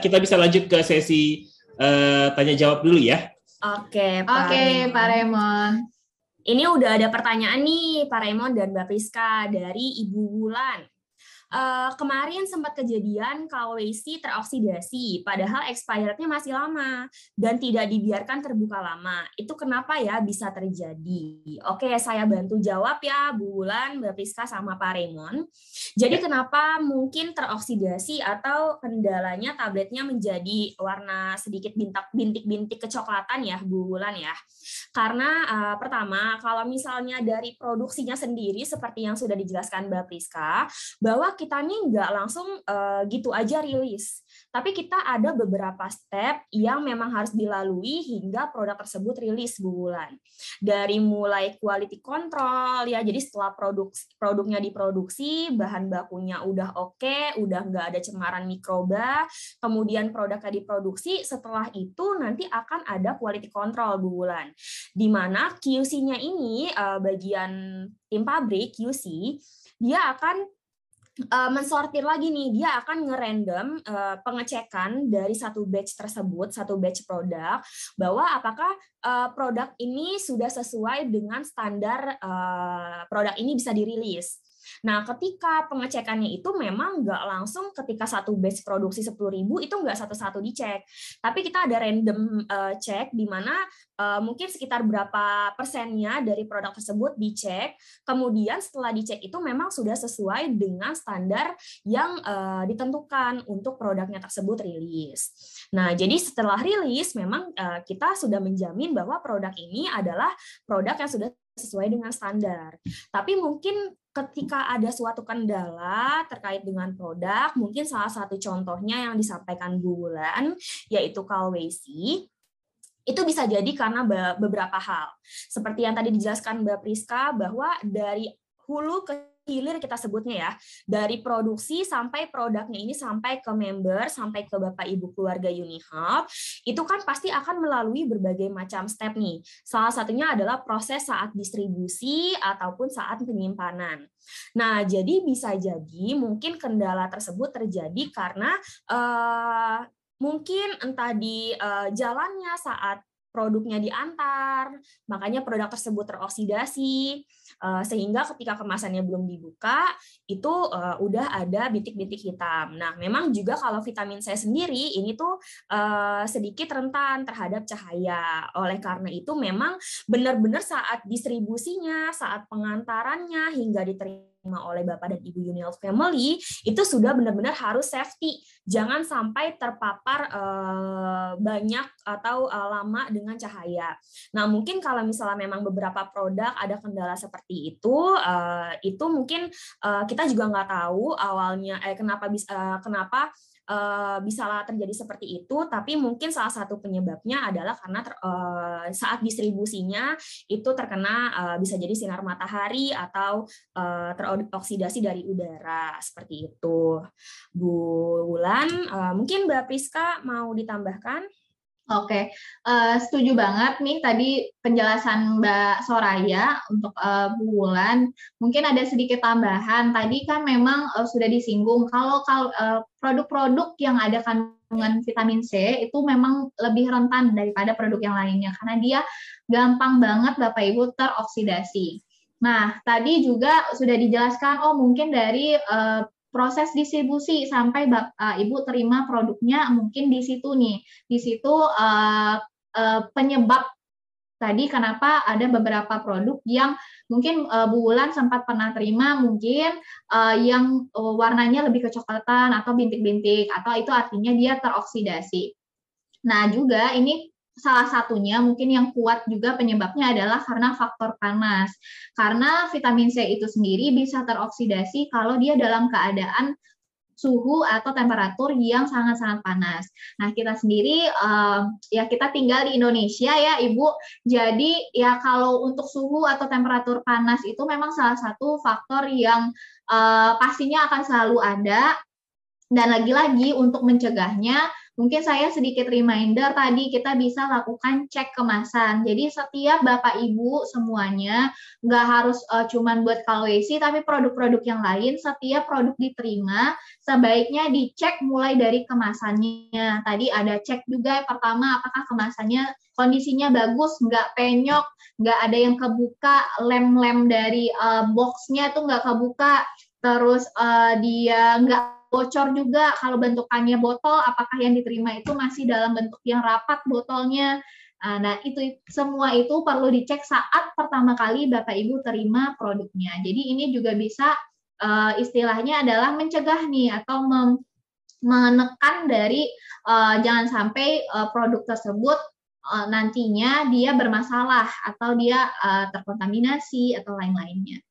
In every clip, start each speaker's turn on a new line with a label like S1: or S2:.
S1: kita bisa lanjut ke sesi uh, tanya jawab dulu ya.
S2: Oke, Pak Oke, Pak Raymond. Ini udah ada pertanyaan nih Pak Raymond dan Mbak Priska dari Ibu Wulan. Uh, kemarin sempat kejadian KWC teroksidasi, padahal expirednya masih lama dan tidak dibiarkan terbuka lama. Itu kenapa ya bisa terjadi? Oke, saya bantu jawab ya, Bu Wulan, Mbak Priska, sama Pak Raymond. Jadi ya. kenapa mungkin teroksidasi atau kendalanya tabletnya menjadi warna sedikit bintik-bintik kecoklatan ya, Bu Wulan ya? Karena uh, pertama, kalau misalnya dari produksinya sendiri seperti yang sudah dijelaskan Mbak Priska, bahwa kita nih nggak langsung uh, gitu aja rilis, tapi kita ada beberapa step yang memang harus dilalui hingga produk tersebut rilis Bu Wulan. Dari mulai quality control ya, jadi setelah produk produknya diproduksi, bahan bakunya udah oke, okay, udah nggak ada cemaran mikroba, kemudian produknya diproduksi, setelah itu nanti akan ada quality control Bu Wulan. Di mana QC-nya ini uh, bagian tim pabrik QC dia akan uh, mensortir lagi nih, dia akan ngerandom uh, pengecekan dari satu batch tersebut, satu batch produk, bahwa apakah uh, produk ini sudah sesuai dengan standar uh, produk ini bisa dirilis. Nah, ketika pengecekannya itu memang nggak langsung ketika satu batch produksi 10.000 itu nggak satu-satu dicek. Tapi kita ada random uh, cek di mana uh, mungkin sekitar berapa persennya dari produk tersebut dicek. Kemudian setelah dicek itu memang sudah sesuai dengan standar yang uh, ditentukan untuk produknya tersebut rilis. Nah, jadi setelah rilis memang uh, kita sudah menjamin bahwa produk ini adalah produk yang sudah sesuai dengan standar. Tapi mungkin ketika ada suatu kendala terkait dengan produk, mungkin salah satu contohnya yang disampaikan Bu Wulan, yaitu kalwesi, itu bisa jadi karena beberapa hal. Seperti yang tadi dijelaskan Mbak Priska, bahwa dari hulu ke hilir kita sebutnya ya dari produksi sampai produknya ini sampai ke member sampai ke bapak ibu keluarga Unihub itu kan pasti akan melalui berbagai macam step nih salah satunya adalah proses saat distribusi ataupun saat penyimpanan nah jadi bisa jadi mungkin kendala tersebut terjadi karena uh, mungkin entah di uh, jalannya saat produknya diantar, makanya produk tersebut teroksidasi, eh, sehingga ketika kemasannya belum dibuka, itu uh, udah ada bintik-bintik hitam. Nah, memang juga kalau vitamin C sendiri, ini tuh uh, sedikit rentan terhadap cahaya. Oleh karena itu, memang benar-benar saat distribusinya, saat pengantarannya, hingga diterima oleh Bapak dan Ibu Union Family itu sudah benar-benar harus safety. Jangan sampai terpapar uh, banyak atau uh, lama dengan cahaya. Nah, mungkin kalau misalnya memang beberapa produk ada kendala seperti itu, uh, itu mungkin kita juga nggak tahu awalnya eh kenapa bisa kenapa bisa terjadi seperti itu, tapi mungkin salah satu penyebabnya adalah karena ter, uh, saat distribusinya itu terkena uh, bisa jadi sinar matahari atau teroksidasi dari udara seperti itu. Bu Wulan, mungkin Mbak Priska mau ditambahkan?
S3: Oke, uh, setuju banget nih tadi penjelasan Mbak Soraya untuk uh, Bu Wulan. Mungkin ada sedikit tambahan. Tadi kan memang uh, sudah disinggung kalau uh, produk-produk yang ada kandungan vitamin C itu memang lebih rentan daripada produk yang lainnya karena dia gampang banget Bapak Ibu teroksidasi. Nah, tadi juga sudah dijelaskan oh mungkin dari uh, proses distribusi sampai uh, ibu terima produknya mungkin di situ nih di situ uh, uh, penyebab tadi kenapa ada beberapa produk yang mungkin uh, Bu Wulan sempat pernah terima mungkin uh, yang uh, warnanya lebih kecoklatan atau bintik-bintik atau itu artinya dia teroksidasi. Nah, juga ini salah satunya mungkin yang kuat juga penyebabnya adalah karena faktor panas. Karena vitamin C itu sendiri bisa teroksidasi kalau dia dalam keadaan suhu atau temperatur yang sangat-sangat panas. Nah, kita sendiri um, ya kita tinggal di Indonesia ya, Ibu. Jadi ya kalau untuk suhu atau temperatur panas itu memang salah satu faktor yang uh, pastinya akan selalu ada dan lagi-lagi untuk mencegahnya mungkin saya sedikit reminder tadi kita bisa lakukan cek kemasan. Jadi setiap Bapak Ibu semuanya nggak harus uh, cuman buat kalwesi tapi produk-produk yang lain setiap produk diterima sebaiknya dicek mulai dari kemasannya. Tadi ada cek juga pertama apakah kemasannya kondisinya bagus, nggak penyok, nggak ada yang kebuka, lem-lem dari uh, boxnya tuh nggak kebuka, terus uh, dia nggak bocor juga kalau bentukannya botol apakah yang diterima itu masih dalam bentuk yang rapat botolnya ah, Nah, itu semua itu perlu dicek saat pertama kali Bapak Ibu terima produknya. Jadi ini juga bisa uh, istilahnya adalah mencegah nih atau menekan dari uh, jangan sampai uh, produk tersebut nantinya dia bermasalah atau dia terkontaminasi atau lain-lainnya.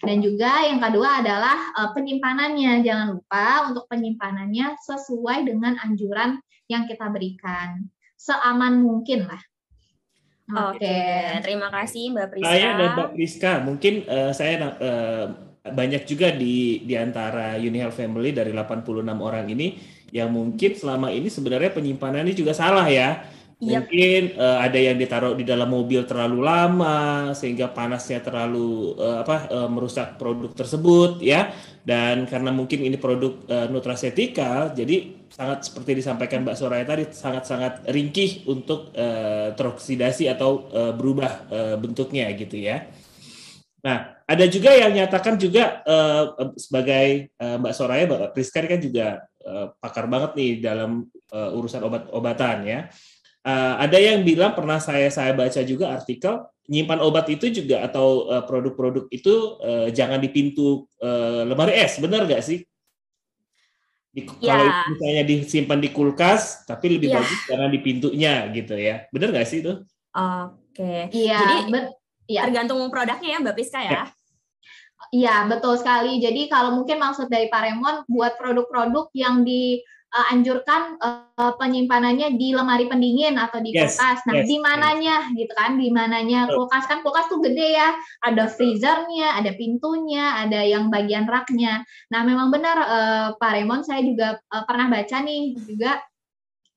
S3: Dan juga yang kedua adalah uh, penyimpanannya. Jangan lupa untuk penyimpanannya sesuai dengan anjuran yang kita berikan. Seaman mungkin lah.
S2: Oke, okay. terima kasih Mbak Priska.
S1: Saya dan Mbak Priska, mungkin uh, saya uh, banyak juga di di antara Unihealth Family dari 86 orang ini yang mungkin selama ini sebenarnya penyimpanannya juga salah ya Yep. Mungkin uh, ada yang ditaruh di dalam mobil terlalu lama sehingga panasnya terlalu uh, apa uh, merusak produk tersebut ya. Dan karena mungkin ini produk uh, nutrasetika, jadi sangat seperti disampaikan Mbak Soraya tadi sangat-sangat ringkih untuk uh, teroksidasi atau uh, berubah uh, bentuknya gitu ya. Nah, ada juga yang nyatakan juga uh, sebagai uh, Mbak Soraya, Mbak Priska kan juga uh, pakar banget nih dalam uh, urusan obat-obatan ya uh, ada yang bilang pernah saya saya baca juga artikel nyimpan obat itu juga atau uh, produk-produk itu uh, jangan di pintu uh, lemari es, benar nggak sih? Di, ya. Kalau misalnya disimpan di kulkas, tapi lebih ya. bagus jangan di pintunya gitu ya, benar nggak sih itu?
S2: Oke. Iya. Jadi ya. tergantung produknya ya, Mbak Piska ya. ya.
S3: Iya, betul sekali. Jadi kalau mungkin maksud dari Pak Remon buat produk-produk yang di uh, anjurkan uh, penyimpanannya di lemari pendingin atau di yes, kulkas. Nah, yes, di mananya yes. gitu kan? Di mananya kulkas kan kulkas tuh gede ya. Ada freezernya, ada pintunya, ada yang bagian raknya. Nah, memang benar uh, Pak Raymond saya juga uh, pernah baca nih juga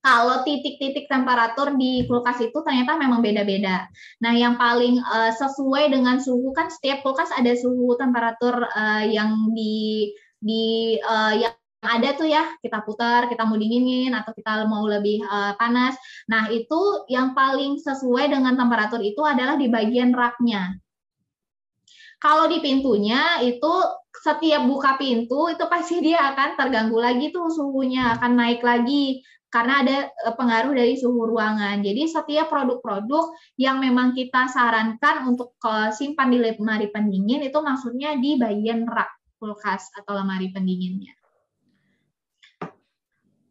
S3: kalau titik-titik temperatur di kulkas itu ternyata memang beda-beda. Nah, yang paling uh, sesuai dengan suhu kan setiap kulkas ada suhu temperatur uh, yang di di uh, yang ada tuh ya kita putar, kita mau dinginin atau kita mau lebih uh, panas. Nah itu yang paling sesuai dengan temperatur itu adalah di bagian raknya. Kalau di pintunya itu setiap buka pintu itu pasti dia akan terganggu lagi tuh suhunya akan naik lagi karena ada eh, pengaruh dari suhu ruangan. Jadi setiap produk-produk yang memang kita sarankan untuk simpan di lemari pendingin itu maksudnya di bagian rak kulkas atau lemari pendinginnya.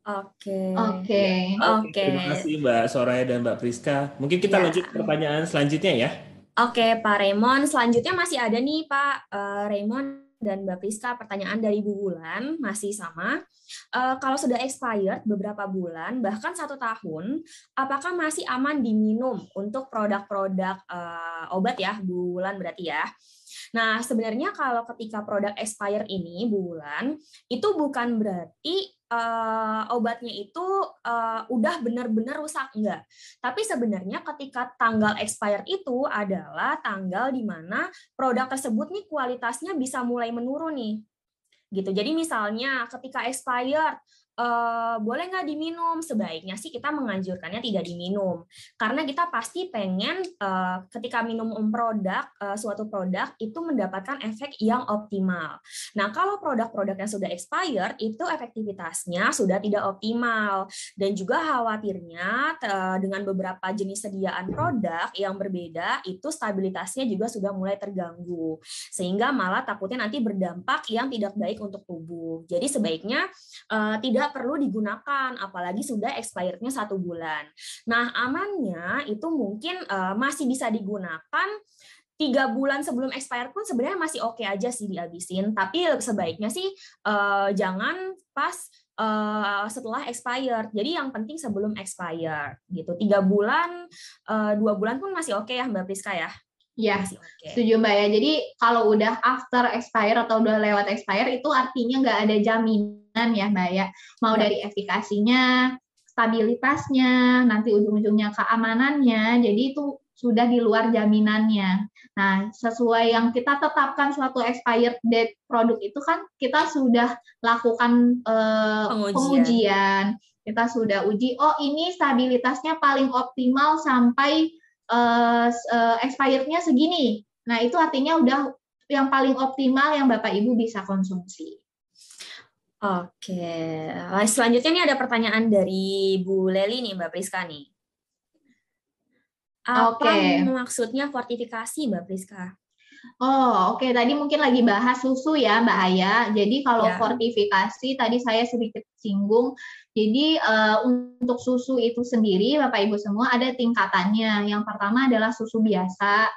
S2: Oke.
S3: Oke.
S2: Oke.
S1: Terima kasih Mbak Soraya dan Mbak Priska. Mungkin kita ya. lanjut pertanyaan selanjutnya ya.
S2: Oke, Pak Raymond. Selanjutnya masih ada nih Pak uh, Raymond dan Mbak Priska. Pertanyaan dari Bu Bulan masih sama. Uh, kalau sudah expired beberapa bulan, bahkan satu tahun, apakah masih aman diminum untuk produk-produk uh, obat ya, Bu Bulan berarti ya? Nah, sebenarnya kalau ketika produk expired ini, Bu Bulan, itu bukan berarti uh, obatnya itu uh, udah benar-benar rusak enggak. Tapi sebenarnya ketika tanggal expired itu adalah tanggal di mana produk tersebut nih kualitasnya bisa mulai menurun nih. Gitu. Jadi misalnya ketika expired Uh, boleh nggak diminum? Sebaiknya sih kita menganjurkannya tidak diminum, karena kita pasti pengen uh, ketika minum produk uh, suatu produk itu mendapatkan efek yang optimal. Nah kalau produk-produk yang sudah expired itu efektivitasnya sudah tidak optimal dan juga khawatirnya uh, dengan beberapa jenis sediaan produk yang berbeda itu stabilitasnya juga sudah mulai terganggu sehingga malah takutnya nanti berdampak yang tidak baik untuk tubuh. Jadi sebaiknya uh, tidak tidak perlu digunakan, apalagi sudah expirednya satu bulan. Nah, amannya itu mungkin uh, masih bisa digunakan tiga bulan sebelum expired pun sebenarnya masih oke okay aja sih dihabisin. Tapi sebaiknya sih uh, jangan pas uh, setelah expired. Jadi yang penting sebelum expired gitu. Tiga bulan, uh, dua bulan pun masih oke okay ya Mbak Priska ya.
S3: Ya, okay. setuju Mbak ya. Jadi kalau udah after expire atau udah lewat expire itu artinya nggak ada jaminan ya Mbak ya. Mau ya. dari efikasinya, stabilitasnya, nanti ujung-ujungnya keamanannya. Jadi itu sudah di luar jaminannya. Nah, sesuai yang kita tetapkan suatu expired date produk itu kan kita sudah lakukan eh, pengujian. pengujian. Kita sudah uji, oh ini stabilitasnya paling optimal sampai eh, eh, expirednya segini. Nah, itu artinya udah yang paling optimal yang Bapak Ibu bisa konsumsi.
S2: Oke, selanjutnya ini ada pertanyaan dari Bu Leli nih, Mbak Priska nih. Apa okay. maksudnya fortifikasi, Mbak Priska?
S3: Oh, oke. Okay. Tadi mungkin lagi bahas susu ya, Mbak Aya. Jadi kalau ya. fortifikasi tadi saya sedikit singgung. Jadi uh, untuk susu itu sendiri, Bapak Ibu semua ada tingkatannya. Yang pertama adalah susu biasa,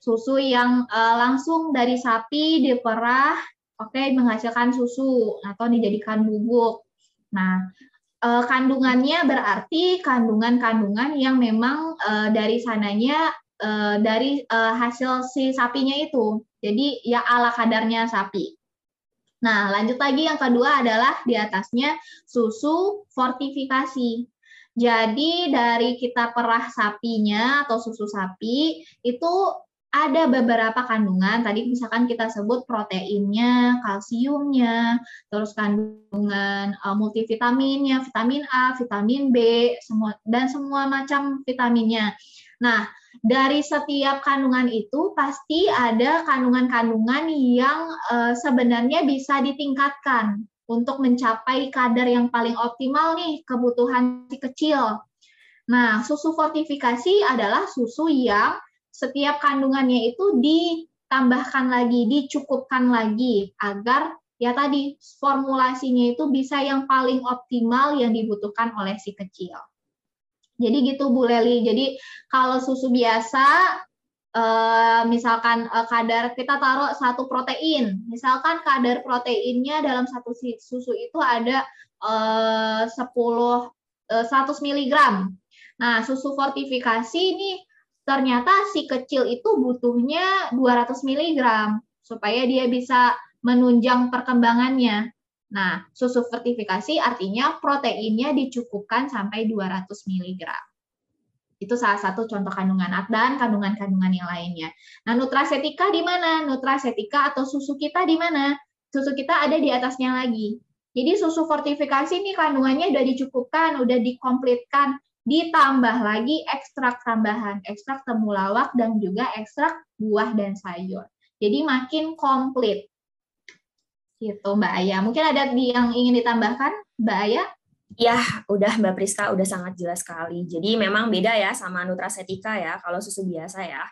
S3: susu yang uh, langsung dari sapi diperah oke okay, menghasilkan susu atau dijadikan bubuk. Nah, eh, kandungannya berarti kandungan-kandungan yang memang eh, dari sananya eh, dari hasil si sapinya itu. Jadi ya ala kadarnya sapi. Nah, lanjut lagi yang kedua adalah di atasnya susu fortifikasi. Jadi dari kita perah sapinya atau susu sapi itu ada beberapa kandungan tadi misalkan kita sebut proteinnya, kalsiumnya, terus kandungan uh, multivitaminnya, vitamin A, vitamin B, semua dan semua macam vitaminnya. Nah, dari setiap kandungan itu pasti ada kandungan-kandungan yang uh, sebenarnya bisa ditingkatkan untuk mencapai kadar yang paling optimal nih kebutuhan si kecil. Nah, susu fortifikasi adalah susu yang setiap kandungannya itu ditambahkan lagi, dicukupkan lagi agar ya tadi formulasinya itu bisa yang paling optimal yang dibutuhkan oleh si kecil. Jadi gitu Bu Leli. Jadi kalau susu biasa eh, misalkan eh, kadar kita taruh satu protein, misalkan kadar proteinnya dalam satu susu itu ada eh, 10 eh, 100 mg. Nah, susu fortifikasi ini ternyata si kecil itu butuhnya 200 mg supaya dia bisa menunjang perkembangannya. Nah, susu fortifikasi artinya proteinnya dicukupkan sampai 200 mg. Itu salah satu contoh kandungan dan kandungan-kandungan yang lainnya. Nah, nutrasetika di mana? Nutrasetika atau susu kita di mana? Susu kita ada di atasnya lagi. Jadi susu fortifikasi ini kandungannya udah dicukupkan, udah dikomplitkan ditambah lagi ekstrak tambahan, ekstrak temulawak dan juga ekstrak buah dan sayur. Jadi makin komplit. Gitu Mbak Aya. Mungkin ada yang ingin ditambahkan Mbak Aya?
S2: Ya, udah Mbak Priska udah sangat jelas sekali. Jadi memang beda ya sama nutrasetika ya kalau susu biasa ya.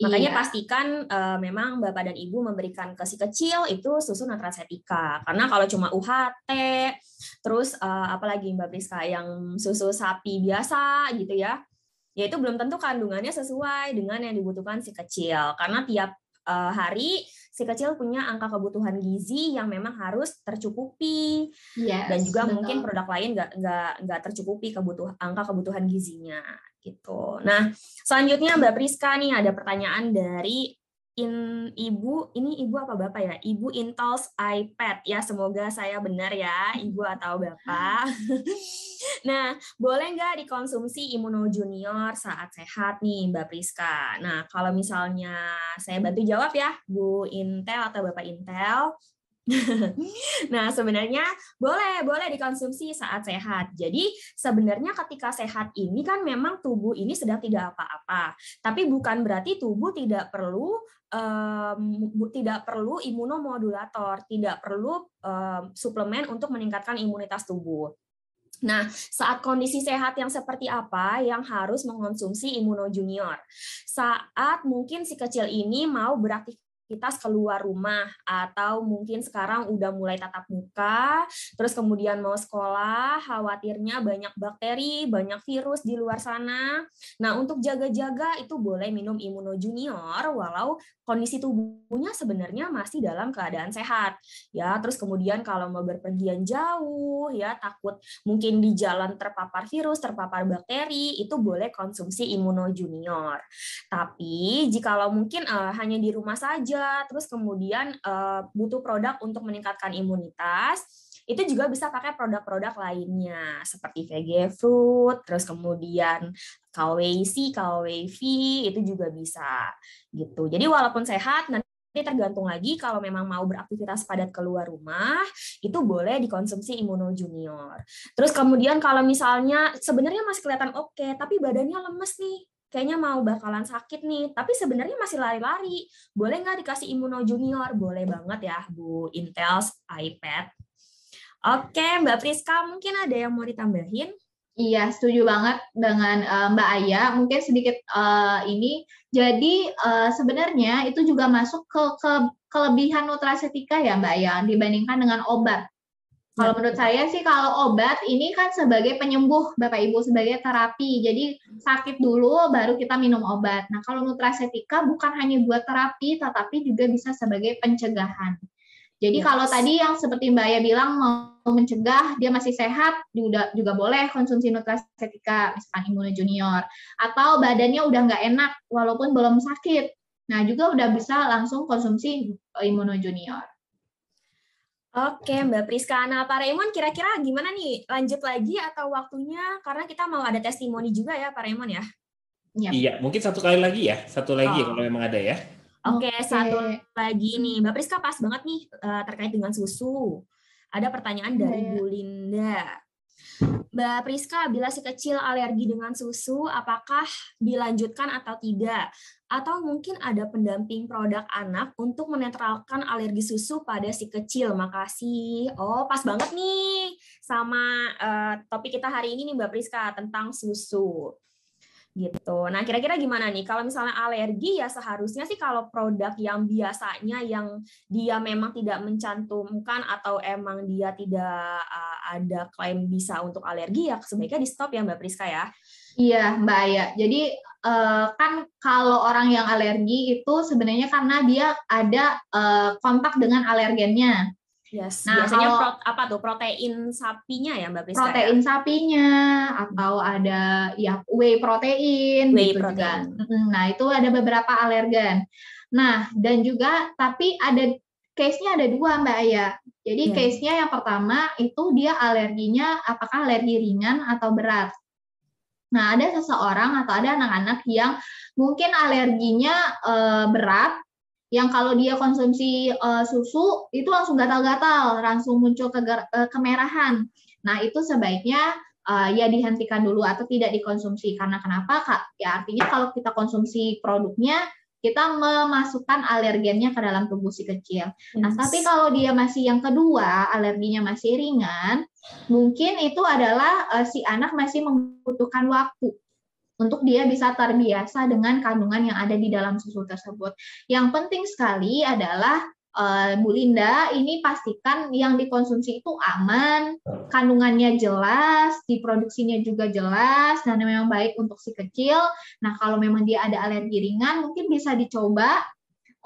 S2: Makanya iya. pastikan uh, memang Bapak dan Ibu memberikan ke si kecil itu susu nutrasetika. Karena kalau cuma UHT, terus uh, apalagi Mbak Priska yang susu sapi biasa gitu ya, ya itu belum tentu kandungannya sesuai dengan yang dibutuhkan si kecil. Karena tiap uh, hari si kecil punya angka kebutuhan gizi yang memang harus tercukupi yes, dan juga betul. mungkin produk lain nggak nggak nggak tercukupi kebutuh angka kebutuhan gizinya gitu. Nah, selanjutnya Mbak Priska nih ada pertanyaan dari in ibu ini ibu apa bapak ya? Ibu Intel's iPad. Ya semoga saya benar ya ibu atau bapak. Nah boleh nggak dikonsumsi Imuno Junior saat sehat nih Mbak Priska? Nah kalau misalnya saya bantu jawab ya Bu Intel atau Bapak Intel. Nah, sebenarnya boleh boleh dikonsumsi saat sehat. Jadi, sebenarnya ketika sehat ini kan memang tubuh ini sedang tidak apa-apa. Tapi bukan berarti tubuh tidak perlu um, tidak perlu imunomodulator, tidak perlu um, suplemen untuk meningkatkan imunitas tubuh. Nah, saat kondisi sehat yang seperti apa yang harus mengonsumsi imunojunior? Saat mungkin si kecil ini mau beraktivitas aktivitas keluar rumah atau mungkin sekarang udah mulai tatap muka, terus kemudian mau sekolah, khawatirnya banyak bakteri, banyak virus di luar sana. Nah, untuk jaga-jaga itu boleh minum Immuno Junior walau kondisi tubuhnya sebenarnya masih dalam keadaan sehat. Ya, terus kemudian kalau mau berpergian jauh ya takut mungkin di jalan terpapar virus, terpapar bakteri, itu boleh konsumsi Immuno Junior. Tapi jikalau mungkin uh, hanya di rumah saja terus kemudian uh, butuh produk untuk meningkatkan imunitas, itu juga bisa pakai produk-produk lainnya seperti VG Fruit, terus kemudian KWC, KWV itu juga bisa gitu. Jadi walaupun sehat nanti tergantung lagi kalau memang mau beraktivitas padat keluar rumah, itu boleh dikonsumsi Immuno Junior. Terus kemudian kalau misalnya sebenarnya masih kelihatan oke, okay, tapi badannya lemes nih, kayaknya mau bakalan sakit nih, tapi sebenarnya masih lari-lari. Boleh nggak dikasih Immuno Junior? Boleh banget ya, Bu Intels iPad. Oke, Mbak Priska, mungkin ada yang mau ditambahin?
S3: Iya, setuju banget dengan uh, Mbak Aya. Mungkin sedikit uh, ini. Jadi uh, sebenarnya itu juga masuk ke, ke kelebihan nutrasetika ya Mbak Aya dibandingkan dengan obat. Kalau menurut saya sih kalau obat ini kan sebagai penyembuh Bapak Ibu sebagai terapi. Jadi sakit dulu baru kita minum obat. Nah, kalau nutrasetika bukan hanya buat terapi tetapi juga bisa sebagai pencegahan. Jadi yes. kalau tadi yang seperti Mbak Aya bilang mau mencegah dia masih sehat juga juga boleh konsumsi nutrasetika misalkan Immuno Junior atau badannya udah nggak enak walaupun belum sakit. Nah juga udah bisa langsung konsumsi Immuno Junior.
S2: Oke Mbak Priska, nah Pak Raymond kira-kira gimana nih lanjut lagi atau waktunya karena kita mau ada testimoni juga ya Pak Raymond ya?
S1: Yep. Iya, mungkin satu kali lagi ya, satu lagi oh. kalau memang ada ya.
S2: Oke, okay, satu lagi nih, Mbak Priska pas banget nih uh, terkait dengan susu. Ada pertanyaan dari yeah. Bu Linda. Mbak Priska, bila si kecil alergi dengan susu, apakah dilanjutkan atau tidak? Atau mungkin ada pendamping produk anak untuk menetralkan alergi susu pada si kecil? Makasih. Oh, pas banget nih sama uh, topik kita hari ini nih Mbak Priska tentang susu gitu. Nah, kira-kira gimana nih? Kalau misalnya alergi ya seharusnya sih kalau produk yang biasanya yang dia memang tidak mencantumkan atau emang dia tidak uh, ada klaim bisa untuk alergi ya sebaiknya di stop ya Mbak Priska ya.
S3: Iya, Mbak Aya. Jadi uh, kan kalau orang yang alergi itu sebenarnya karena dia ada uh, kontak dengan alergennya.
S2: Yes. Nah, biasanya kalau, pro, apa tuh protein sapinya ya Mbak Priska?
S3: Ya? Protein ya? sapinya atau ada ya whey protein
S2: whey gitu protein.
S3: juga. Nah, itu ada beberapa alergen. Nah, dan juga tapi ada case-nya ada dua Mbak Aya. Jadi yeah. case-nya yang pertama itu dia alerginya apakah alergi ringan atau berat. Nah, ada seseorang atau ada anak-anak yang mungkin alerginya e, berat yang kalau dia konsumsi uh, susu itu langsung gatal-gatal, langsung muncul ke uh, kemerahan. Nah, itu sebaiknya uh, ya dihentikan dulu atau tidak dikonsumsi. Karena kenapa, Kak? Ya artinya kalau kita konsumsi produknya, kita memasukkan alergennya ke dalam tubuh si kecil. Nah, yes. Nah, tapi kalau dia masih yang kedua, alerginya masih ringan, mungkin itu adalah uh, si anak masih membutuhkan waktu untuk dia bisa terbiasa dengan kandungan yang ada di dalam susu tersebut. Yang penting sekali adalah uh, Bu Linda ini pastikan yang dikonsumsi itu aman, kandungannya jelas, diproduksinya juga jelas dan memang baik untuk si kecil. Nah, kalau memang dia ada alergi ringan mungkin bisa dicoba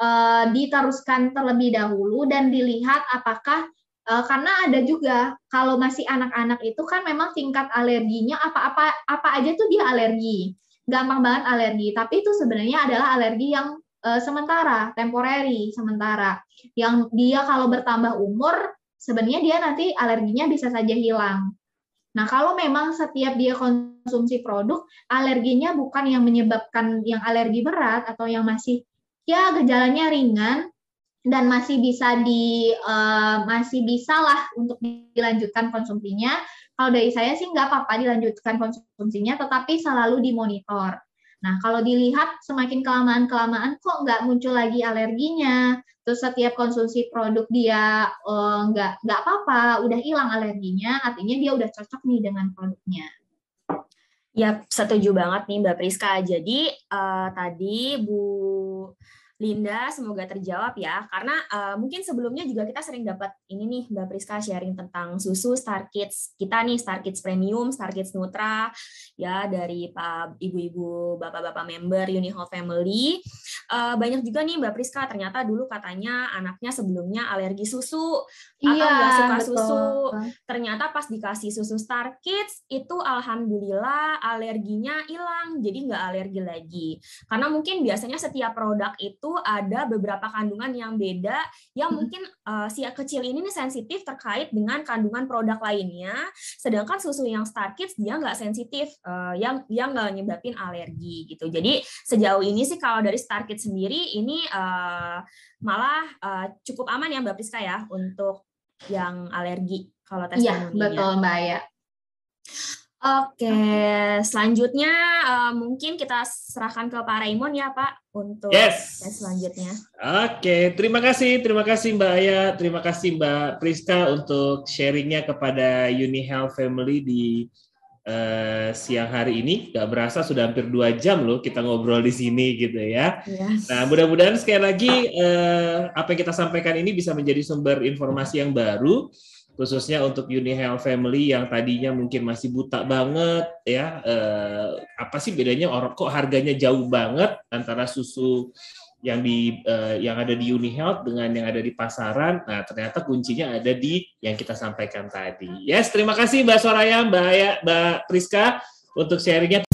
S3: uh, diteruskan terlebih dahulu dan dilihat apakah Uh, karena ada juga kalau masih anak-anak itu kan memang tingkat alerginya apa-apa apa aja tuh dia alergi. Gampang banget alergi, tapi itu sebenarnya adalah alergi yang uh, sementara, temporary, sementara. Yang dia kalau bertambah umur sebenarnya dia nanti alerginya bisa saja hilang. Nah, kalau memang setiap dia konsumsi produk, alerginya bukan yang menyebabkan yang alergi berat atau yang masih ya gejalanya ringan, dan masih bisa di uh, masih bisa lah untuk dilanjutkan konsumsinya. Kalau dari saya sih nggak apa-apa dilanjutkan konsumsinya, tetapi selalu dimonitor. Nah, kalau dilihat semakin kelamaan-kelamaan kok nggak muncul lagi alerginya, terus setiap konsumsi produk dia uh, nggak nggak apa-apa, udah hilang alerginya, artinya dia udah cocok nih dengan produknya.
S2: Ya, setuju banget nih Mbak Priska. Jadi uh, tadi Bu Linda, semoga terjawab ya. Karena uh, mungkin sebelumnya juga kita sering dapat ini nih Mbak Priska sharing tentang susu Star Kids kita nih Star Kids Premium, Star Kids Nutra ya dari Pak Ibu-ibu, Bapak-bapak member Uni Family. uh, banyak juga nih Mbak Priska ternyata dulu katanya anaknya sebelumnya alergi susu iya, atau nggak suka betul. susu. Ternyata pas dikasih susu Star Kids itu alhamdulillah alerginya hilang, jadi nggak alergi lagi. Karena mungkin biasanya setiap produk itu ada beberapa kandungan yang beda yang hmm. mungkin uh, si kecil ini nih sensitif terkait dengan kandungan produk lainnya, sedangkan susu yang Star Kids dia nggak sensitif, uh, yang yang nggak nyebabin alergi gitu. Jadi sejauh ini sih kalau dari Star Kids sendiri ini uh, malah uh, cukup aman ya Mbak Priska ya untuk yang alergi kalau tes
S3: Iya, betul Mbak ya.
S2: Oke, selanjutnya uh, mungkin kita serahkan ke Pak Raymond ya Pak untuk yes. selanjutnya.
S1: Oke, terima kasih, terima kasih Mbak Aya, terima kasih Mbak Priska untuk sharingnya kepada Uni Health Family di uh, siang hari ini. Gak berasa sudah hampir dua jam loh kita ngobrol di sini gitu ya. Yes. Nah, mudah-mudahan sekali lagi uh, apa yang kita sampaikan ini bisa menjadi sumber informasi yang baru khususnya untuk Uni Health Family yang tadinya mungkin masih buta banget ya eh, apa sih bedanya orang kok harganya jauh banget antara susu yang di eh, yang ada di Uni Health dengan yang ada di pasaran? Nah ternyata kuncinya ada di yang kita sampaikan tadi. Yes terima kasih Mbak Soraya Mbak Mbak Priska untuk sharingnya